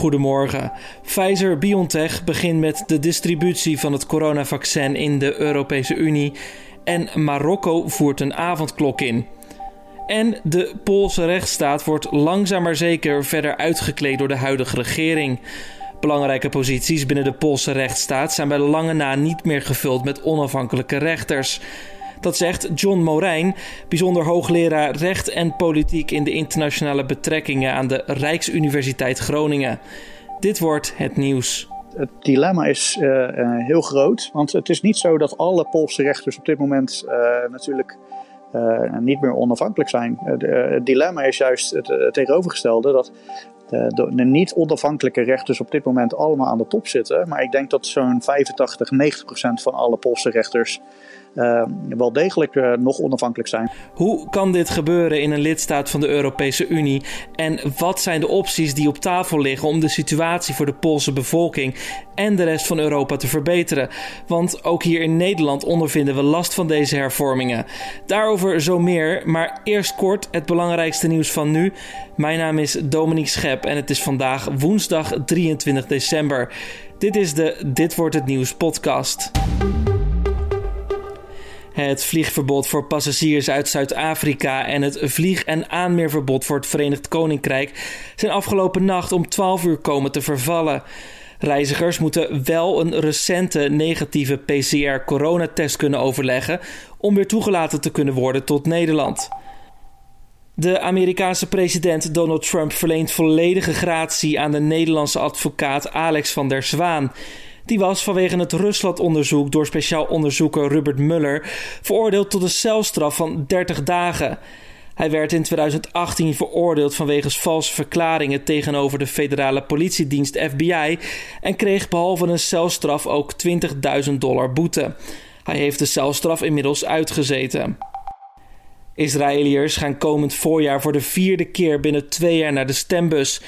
Goedemorgen. Pfizer-BioNTech begint met de distributie van het coronavaccin in de Europese Unie. En Marokko voert een avondklok in. En de Poolse rechtsstaat wordt langzaam maar zeker verder uitgekleed door de huidige regering. Belangrijke posities binnen de Poolse rechtsstaat zijn bij lange na niet meer gevuld met onafhankelijke rechters. Dat zegt John Morijn, bijzonder hoogleraar recht en politiek in de internationale betrekkingen aan de Rijksuniversiteit Groningen. Dit wordt het nieuws. Het dilemma is uh, heel groot, want het is niet zo dat alle Poolse rechters op dit moment uh, natuurlijk niet meer onafhankelijk zijn. het dilemma is juist het, tegenovergestelde, dat de, de, niet onafhankelijke rechters op dit moment allemaal aan de top zitten. Maar ik denk dat zo'n 85, 90 procent van alle Poolse rechters uh, wel degelijk uh, nog onafhankelijk zijn. Hoe kan dit gebeuren in een lidstaat van de Europese Unie? En wat zijn de opties die op tafel liggen om de situatie voor de Poolse bevolking en de rest van Europa te verbeteren? Want ook hier in Nederland ondervinden we last van deze hervormingen. Daarover zo meer, maar eerst kort het belangrijkste nieuws van nu. Mijn naam is Dominique Schep en het is vandaag woensdag 23 december. Dit is de Dit wordt het nieuws podcast. Het vliegverbod voor passagiers uit Zuid-Afrika en het vlieg- en aanmeerverbod voor het Verenigd Koninkrijk zijn afgelopen nacht om 12 uur komen te vervallen. Reizigers moeten wel een recente negatieve PCR-coronatest kunnen overleggen om weer toegelaten te kunnen worden tot Nederland. De Amerikaanse president Donald Trump verleent volledige gratie aan de Nederlandse advocaat Alex van der Zwaan. Die was vanwege het Rusland-onderzoek door speciaal onderzoeker Robert Mueller veroordeeld tot een celstraf van 30 dagen. Hij werd in 2018 veroordeeld vanwege valse verklaringen tegenover de federale politiedienst FBI en kreeg behalve een celstraf ook 20.000 dollar boete. Hij heeft de celstraf inmiddels uitgezeten. Israëliërs gaan komend voorjaar voor de vierde keer binnen twee jaar naar de stembus.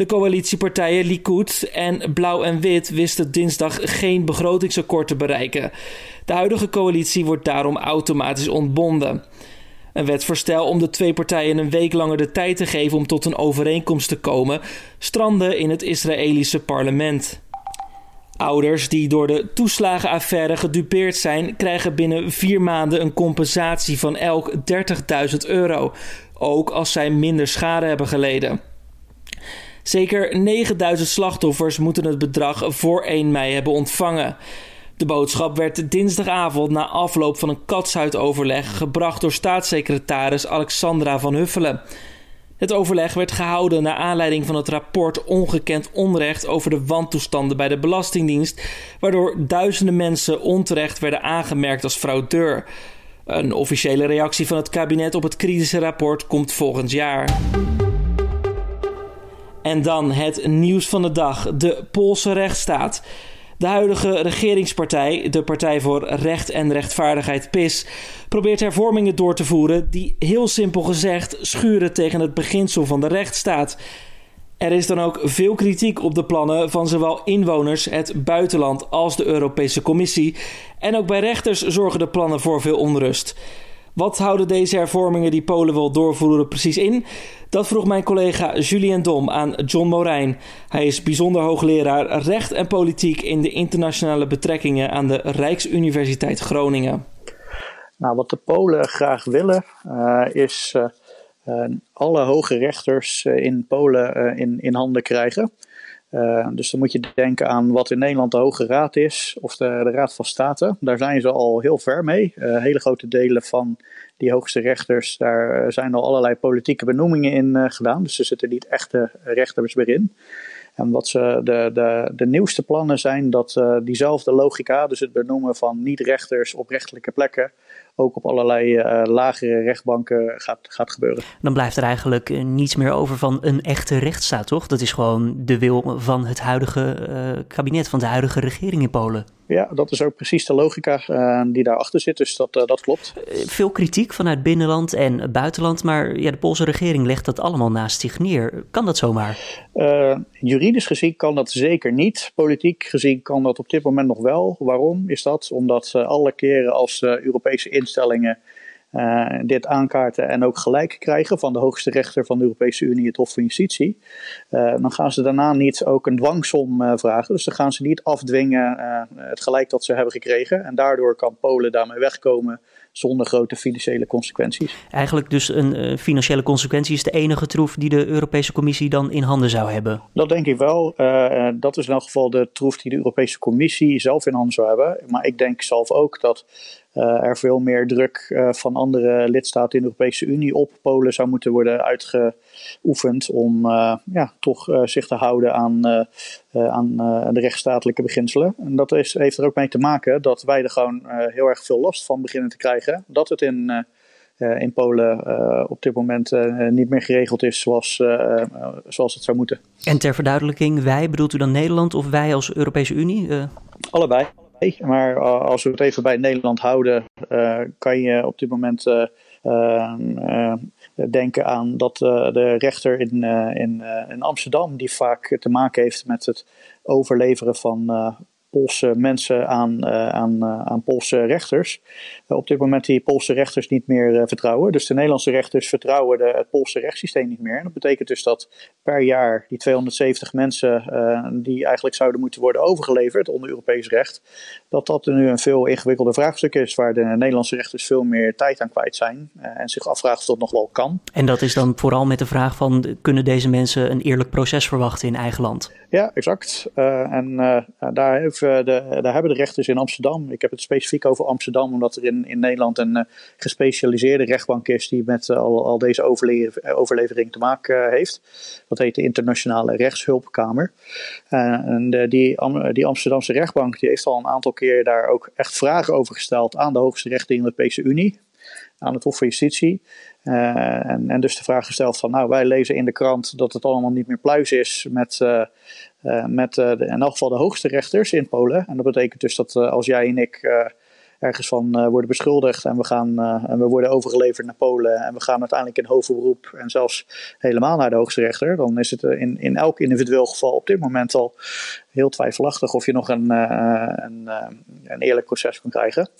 De coalitiepartijen Likud en Blauw en Wit wisten dinsdag geen begrotingsakkoord te bereiken. De huidige coalitie wordt daarom automatisch ontbonden. Een wetsvoorstel om de twee partijen een week langer de tijd te geven om tot een overeenkomst te komen, strandde in het Israëlische parlement. Ouders die door de toeslagenaffaire gedupeerd zijn, krijgen binnen vier maanden een compensatie van elk 30.000 euro, ook als zij minder schade hebben geleden. Zeker 9000 slachtoffers moeten het bedrag voor 1 mei hebben ontvangen. De boodschap werd dinsdagavond na afloop van een katshuidoverleg gebracht door staatssecretaris Alexandra van Huffelen. Het overleg werd gehouden naar aanleiding van het rapport Ongekend Onrecht over de wantoestanden bij de Belastingdienst, waardoor duizenden mensen onterecht werden aangemerkt als fraudeur. Een officiële reactie van het kabinet op het kritische rapport komt volgend jaar. En dan het nieuws van de dag: de Poolse rechtsstaat. De huidige regeringspartij, de Partij voor Recht en Rechtvaardigheid PIS, probeert hervormingen door te voeren die heel simpel gezegd schuren tegen het beginsel van de rechtsstaat. Er is dan ook veel kritiek op de plannen van zowel inwoners, het buitenland als de Europese Commissie. En ook bij rechters zorgen de plannen voor veel onrust. Wat houden deze hervormingen die Polen wil doorvoeren precies in? Dat vroeg mijn collega Julien Dom aan John Morijn. Hij is bijzonder hoogleraar recht en politiek in de internationale betrekkingen aan de Rijksuniversiteit Groningen. Nou, wat de Polen graag willen uh, is uh, alle hoge rechters in Polen in handen krijgen. Uh, dus dan moet je denken aan wat in Nederland de Hoge Raad is, of de, de Raad van State. Daar zijn ze al heel ver mee. Uh, hele grote delen van die hoogste rechters, daar eh, zijn al allerlei politieke benoemingen in gedaan. Dus er zitten niet echte rechters meer in. En wat ze de, de, de nieuwste plannen zijn dat diezelfde logica, dus het benoemen van niet-rechters op rechtelijke plekken, ook op allerlei uh, lagere rechtbanken gaat, gaat gebeuren. Dan blijft er eigenlijk uh, niets meer over van een echte rechtsstaat, toch? Dat is gewoon de wil van het huidige uh, kabinet, van de huidige regering in Polen. Ja, dat is ook precies de logica die daarachter zit, dus dat, dat klopt. Veel kritiek vanuit binnenland en buitenland, maar ja, de Poolse regering legt dat allemaal naast zich neer. Kan dat zomaar? juridisch gezien kan dat zeker niet. Politiek gezien kan dat op dit moment nog wel. Waarom is dat? Omdat alle keren als Europese instellingen dit aankaarten en ook gelijk krijgen van de hoogste rechter van de Europese Unie, het Hof van Justitie, dan gaan ze daarna niet ook een dwangsom vragen. Dus dan gaan ze niet afdwingen het gelijk dat ze hebben gekregen. En daardoor kan Polen daarmee wegkomen zonder grote financiële consequenties. Eigenlijk dus een financiële consequentie is de enige troef die de Europese Commissie dan in handen zou hebben? Dat denk ik wel. Dat is in elk geval de troef die de Europese Commissie zelf in handen zou hebben. Maar ik denk zelf ook dat er veel meer druk uh, van andere lidstaten in de Europese Unie op Polen zou moeten worden uitgeoefend om uh, ja, toch zich te houden aan, aan de rechtsstatelijke beginselen. En dat is, heeft er ook mee te maken dat wij er gewoon heel erg veel last van beginnen te krijgen. Dat het in, in Polen op dit moment niet meer geregeld is zoals, zoals het zou moeten. En ter verduidelijking, wij bedoelt u dan Nederland of wij als Europese Unie? Allebei. Maar eh, als we het even bij Nederland houden, uh, kan je op dit moment uh, denken aan dat de rechter in, in, in Amsterdam, die vaak te maken heeft met het overleveren van Poolse mensen aan, aan, aan Poolse rechters. Uh, op dit moment die Poolse rechters niet meer vertrouwen. Dus de Nederlandse rechters vertrouwen de, het Poolse rechtssysteem niet meer. En dat betekent dus dat per jaar die 270 mensen die eigenlijk zouden moeten worden overgeleverd onder Europees recht, dat dat nu een veel ingewikkelder vraagstuk is waar de Nederlandse rechters veel meer tijd aan kwijt zijn en zich afvragen of dat nog wel kan. En dat is dan vooral met de vraag van kunnen deze mensen een eerlijk proces verwachten in eigen land? Ja, exact. en daar heeft de, daar hebben de rechters in Amsterdam, ik heb het specifiek over Amsterdam, omdat er in, in Nederland een uh, gespecialiseerde rechtbank is die met uh, al, al deze overlevering te maken uh, heeft. Dat heet de Internationale Rechtshulpkamer. en die, die Amsterdamse rechtbank die heeft al een aantal keer daar ook echt vragen over gesteld aan de hoogste rechter in de Europese Unie aan het Hof van Justitie. En, en, dus de vraag gesteld van, nou, wij lezen in de krant dat het allemaal niet meer pluis is met, met in elk geval de hoogste rechters in Polen. En dat betekent dus dat als jij en ik ergens van worden beschuldigd en we, gaan, en we worden overgeleverd naar Polen en we gaan uiteindelijk in hoger beroep en zelfs helemaal naar de hoogste rechter, dan is het in, in elk individueel geval op dit moment al heel twijfelachtig of je nog een, een, een eerlijk proces kan krijgen.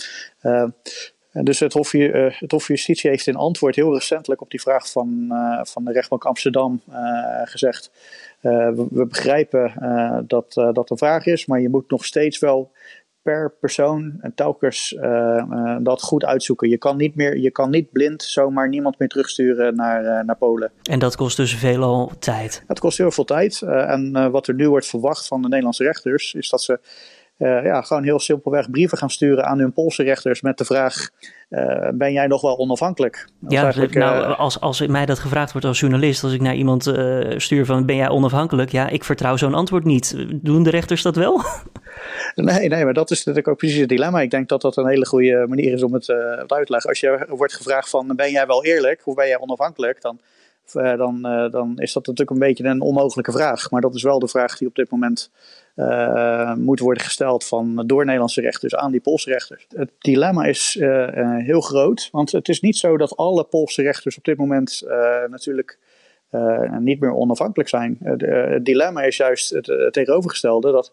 En dus het Hof, het Hof Justitie heeft in antwoord heel recentelijk op die vraag van, van de rechtbank Amsterdam gezegd: we, we, begrijpen dat dat een vraag is, maar je moet nog steeds wel per persoon en telkens dat goed uitzoeken. Je kan niet meer, je kan niet blind zomaar niemand meer terugsturen naar, naar Polen. En dat kost dus veelal tijd. Het kost heel veel tijd. en wat er nu wordt verwacht van de Nederlandse rechters, is dat ze uh, ja, gewoon heel simpelweg brieven gaan sturen aan hun Poolse rechters met de vraag: uh, ben jij nog wel onafhankelijk? ja, nou, uh, als, als mij dat gevraagd wordt als journalist, als ik naar iemand stuur van ben jij onafhankelijk? Ja, ik vertrouw zo'n antwoord niet. Doen de rechters dat wel? Nee, nee, maar dat is natuurlijk ook precies het dilemma. Ik denk dat dat een hele goede manier is om het uit te leggen. Als je wordt gevraagd van ben jij wel eerlijk of ben jij onafhankelijk, dan dan, dan is dat natuurlijk een beetje een onmogelijke vraag. Maar dat is wel de vraag die op dit moment uh, moet worden gesteld van, door Nederlandse rechters aan die Poolse rechters. Het dilemma is heel groot, want het is niet zo dat alle Poolse rechters op dit moment natuurlijk niet meer onafhankelijk zijn. het dilemma is juist het, het tegenovergestelde, dat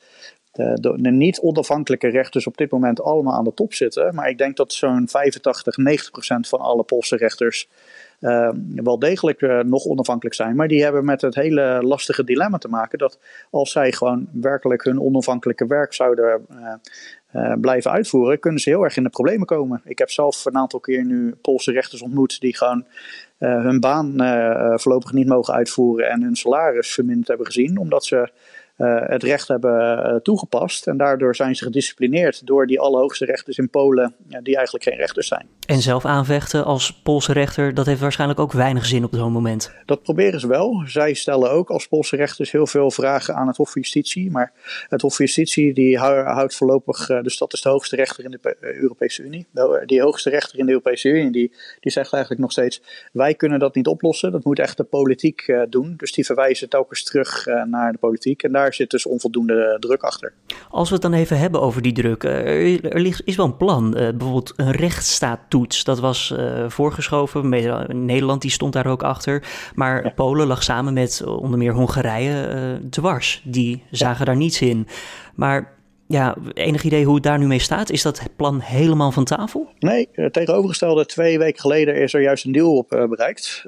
de, de, niet onafhankelijke rechters op dit moment allemaal aan de top zitten. Maar ik denk dat zo'n 85, 90 procent van alle Poolse rechters uh, wel degelijk uh, nog onafhankelijk zijn. Maar die hebben met het hele lastige dilemma te maken dat als zij gewoon werkelijk hun onafhankelijke werk zouden uh, blijven uitvoeren, kunnen ze heel erg in de problemen komen. Ik heb zelf een aantal keer nu Poolse rechters ontmoet die gewoon hun baan voorlopig niet mogen uitvoeren en hun salaris verminderd hebben gezien, omdat ze het recht hebben uh, toegepast. En daardoor zijn ze gedisciplineerd door die allerhoogste rechters in Polen, ja, die eigenlijk geen rechters zijn. En zelf aanvechten als Poolse rechter, dat heeft waarschijnlijk ook weinig zin op zo'n moment. Dat proberen ze wel. Zij stellen ook als Poolse rechters heel veel vragen aan het Hof van Justitie. Maar het Hof van Justitie die houdt voorlopig, dus dat is de hoogste rechter in de Europese Unie. Die hoogste rechter in de Europese Unie, die, die zegt eigenlijk nog steeds: wij kunnen dat niet oplossen. Dat moet echt de politiek doen. Dus die verwijzen telkens terug naar de politiek. En daar daar zit dus onvoldoende druk achter. Als we het dan even hebben over die druk. Eh, er ligt, is wel een plan. Uh, bijvoorbeeld een rechtsstaattoets. Dat was voorgeschoven. Nederland die stond daar ook achter. Maar Polen lag samen met onder meer Hongarije dwars. Die zagen daar niets in. Maar ja, enig idee hoe het daar nu mee staat? Is dat plan helemaal van tafel? Nee, tegenovergestelde, twee weken geleden is er juist een deal op bereikt.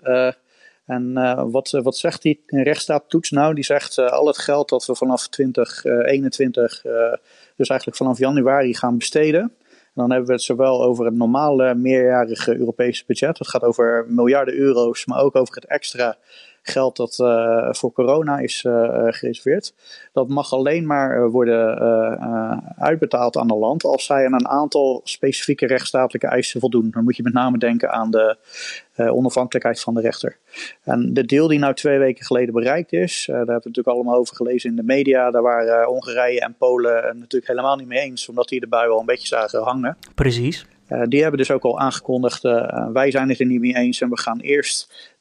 En wat, wat zegt die rechtsstaattoets nou? Die zegt al het geld dat we vanaf 2021, dus eigenlijk vanaf januari gaan besteden, dan hebben we het zowel over het normale meerjarige Europese budget. Dat gaat over miljarden euro's, maar ook over het extra geld dat uh, voor corona is uh, gereserveerd. Dat mag alleen maar worden uh, uitbetaald aan een land als zij aan een aantal specifieke rechtsstatelijke eisen voldoen. Dan moet je met name denken aan de onafhankelijkheid van de rechter. En de deal die nou twee weken geleden bereikt is, daar hebben we natuurlijk allemaal over gelezen in de media. Daar waren Hongarije en Polen natuurlijk helemaal niet mee eens, omdat die de bui al een beetje zagen hangen. Precies. die hebben dus ook al aangekondigd, wij zijn het er niet mee eens en we gaan eerst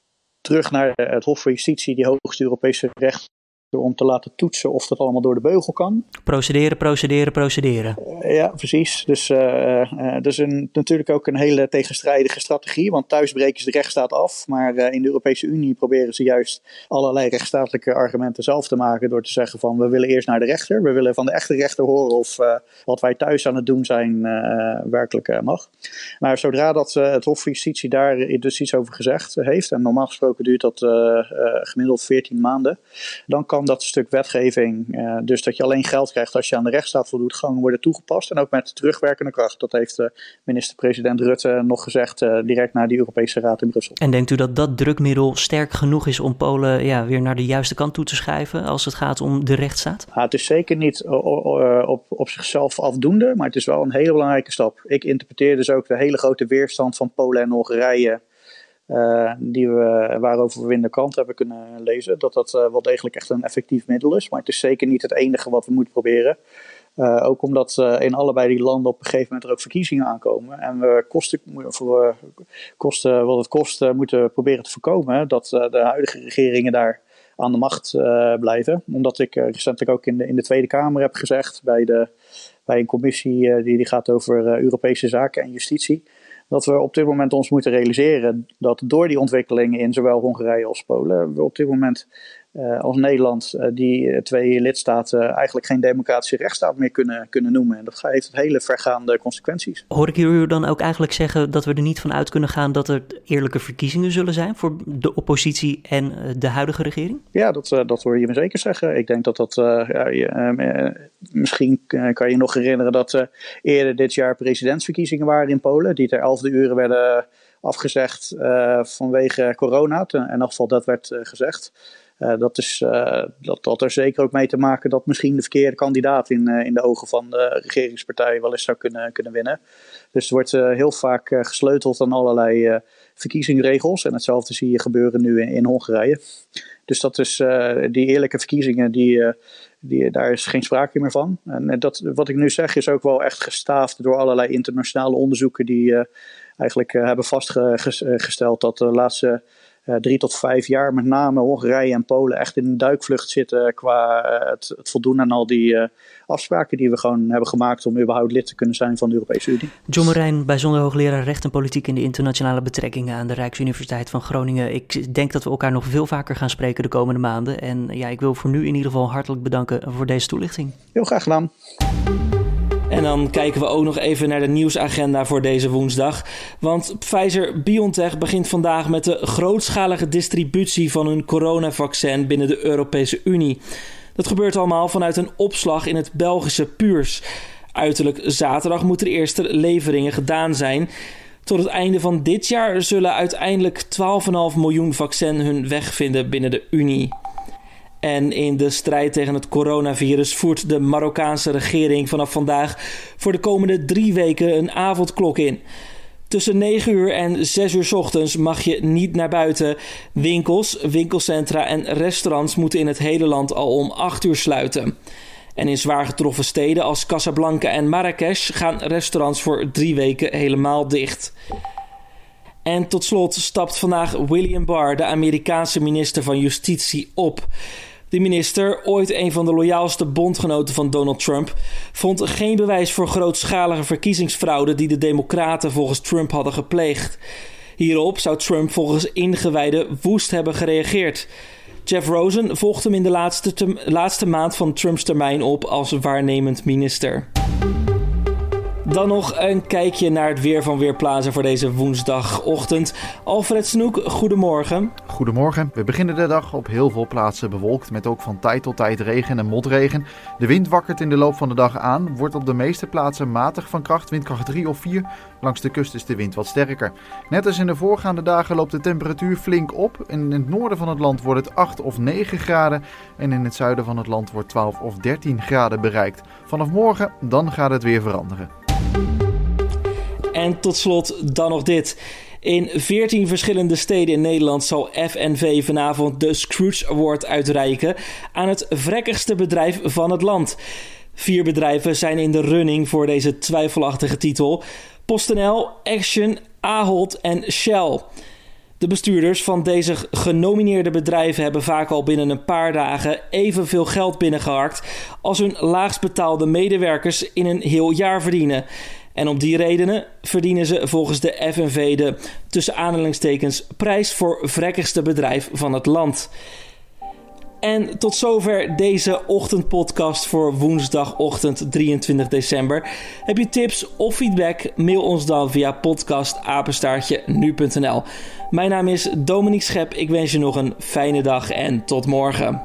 terug naar het Hof van Justitie, die hoogste Europese recht om te laten toetsen of dat allemaal door de beugel kan. Procederen, procederen, procederen. Uh, ja, precies. Dus uh, uh, dat is een, natuurlijk ook een hele tegenstrijdige strategie, want thuis breken ze de rechtsstaat af, maar in de Europese Unie proberen ze juist allerlei rechtsstatelijke argumenten zelf te maken door te zeggen van we willen eerst naar de rechter, we willen van de echte rechter horen of wat wij thuis aan het doen zijn werkelijk mag. Maar zodra dat het Hof van Justitie daar dus iets over gezegd heeft, en normaal gesproken duurt dat gemiddeld 14 maanden, dan kan dat stuk wetgeving, uh, dus dat je alleen geld krijgt als je aan de rechtsstaat voldoet, gewoon worden toegepast. En ook met terugwerkende kracht. Dat heeft uh, minister-president Rutte nog gezegd uh, direct na die Europese Raad in Brussel. En denkt u dat dat drukmiddel sterk genoeg is om Polen ja, weer naar de juiste kant toe te schrijven als het gaat om de rechtsstaat? Ah, het is zeker niet op, op zichzelf afdoende, maar het is wel een hele belangrijke stap. Ik interpreteer dus ook de hele grote weerstand van Polen en Hongarije uh, die we, waarover we in de krant hebben kunnen lezen, dat dat uh, wel degelijk echt een effectief middel is. Maar het is zeker niet het enige wat we moeten proberen. Uh, ook omdat in allebei die landen op een gegeven moment er ook verkiezingen aankomen. En we kosten, voor, kosten wat het kost moeten proberen te voorkomen dat de huidige regeringen daar aan de macht blijven. Omdat ik recentelijk ook in de, in de Tweede Kamer heb gezegd bij, de, bij een commissie die, die gaat over Europese zaken en justitie dat we op dit moment ons moeten realiseren dat door die ontwikkelingen in zowel Hongarije als Polen we op dit moment uh, als Nederland uh, die eh, twee lidstaten eigenlijk geen democratische rechtsstaat meer kunnen, kunnen noemen. En dat heeft hele vergaande consequenties. Hoor ik u dan ook eigenlijk zeggen dat we er niet van uit kunnen gaan dat er eerlijke verkiezingen zullen zijn voor de oppositie en de huidige regering? Ja, dat, dat hoor je me zeker zeggen. Ik denk dat dat. Ja, je, misschien kan je nog herinneren dat eerder dit jaar presidentsverkiezingen waren in Polen, die ter elfde uren werden afgezegd vanwege corona. In elk geval dat werd gezegd. Uh, dat, is, uh, dat had er zeker ook mee te maken dat misschien de verkeerde kandidaat in, uh, in de ogen van de regeringspartij wel eens zou kunnen, kunnen winnen. Dus er wordt heel vaak gesleuteld aan allerlei verkiezingsregels. En hetzelfde zie je gebeuren nu in, Hongarije. Dus dat is die eerlijke verkiezingen, die, die, daar is geen sprake meer van. En dat, wat ik nu zeg is ook wel echt gestaafd door allerlei internationale onderzoeken die eigenlijk hebben vastgesteld dat de laatste drie tot vijf jaar met name Hongarije en Polen echt in een duikvlucht zitten qua uh, het, het, voldoen aan al die afspraken die we gewoon hebben gemaakt om überhaupt lid te kunnen zijn van de Europese Unie. John Marijn, bijzonder hoogleraar recht en politiek in de internationale betrekkingen aan de Rijksuniversiteit van Groningen. Ik denk dat we elkaar nog veel vaker gaan spreken de komende maanden. En ja, ik wil voor nu in ieder geval hartelijk bedanken voor deze toelichting. Heel graag gedaan. En dan kijken we ook nog even naar de nieuwsagenda voor deze woensdag. Want Pfizer BioNTech begint vandaag met de grootschalige distributie van hun coronavaccin binnen de Europese Unie. Dat gebeurt allemaal vanuit een opslag in het Belgische Puurs. Uiterlijk zaterdag moeten de eerste leveringen gedaan zijn. Tot het einde van dit jaar zullen uiteindelijk 12,5 miljoen vaccin hun weg vinden binnen de Unie. En in de strijd tegen het coronavirus voert de Marokkaanse regering vanaf vandaag voor de komende drie weken een avondklok in. Tussen 9 uur en 6 uur ochtends mag je niet naar buiten. Winkels, winkelcentra en restaurants moeten in het hele land al om 8 uur sluiten. En in zwaar getroffen steden als Casablanca en Marrakesh gaan restaurants voor drie weken helemaal dicht. En tot slot stapt vandaag William Barr, de Amerikaanse minister van Justitie, op. De minister, ooit een van de loyaalste bondgenoten van Donald Trump, vond geen bewijs voor grootschalige verkiezingsfraude die de Democraten volgens Trump hadden gepleegd. Hierop zou Trump volgens ingewijden woest hebben gereageerd. Jeff Rosen volgt hem in de laatste, laatste maand van Trumps termijn op als waarnemend minister. Dan nog een kijkje naar het weer van Weerplaza voor deze woensdagochtend. Alfred Snoek, goedemorgen. Goedemorgen. We beginnen de dag op heel veel plaatsen bewolkt met ook van tijd tot tijd regen en motregen. De wind wakkert in de loop van de dag aan, wordt op de meeste plaatsen matig van kracht, windkracht 3 of 4. Langs de kust is de wind wat sterker. Net als in de voorgaande dagen loopt de temperatuur flink op. In het noorden van het land wordt het 8 of 9 graden en in het zuiden van het land wordt 12 of 13 graden bereikt. Vanaf morgen dan gaat het weer veranderen. En tot slot dan nog dit. In 14 verschillende steden in Nederland zal FNV vanavond de Scrooge Award uitreiken aan het vrekkigste bedrijf van het land. Vier bedrijven zijn in de running voor deze twijfelachtige titel: PostNL, Action, Ahold en Shell. De bestuurders van deze genomineerde bedrijven hebben vaak al binnen een paar dagen evenveel geld binnengeharkt als hun laagst betaalde medewerkers in een heel jaar verdienen. En om die redenen verdienen ze volgens de FNV de tussen aanhalingstekens prijs voor vrekkigste bedrijf van het land. En tot zover deze ochtendpodcast voor woensdagochtend 23 december. Heb je tips of feedback? Mail ons dan via podcastapenstaartje nu.nl. Mijn naam is Dominique Schep. Ik wens je nog een fijne dag en tot morgen.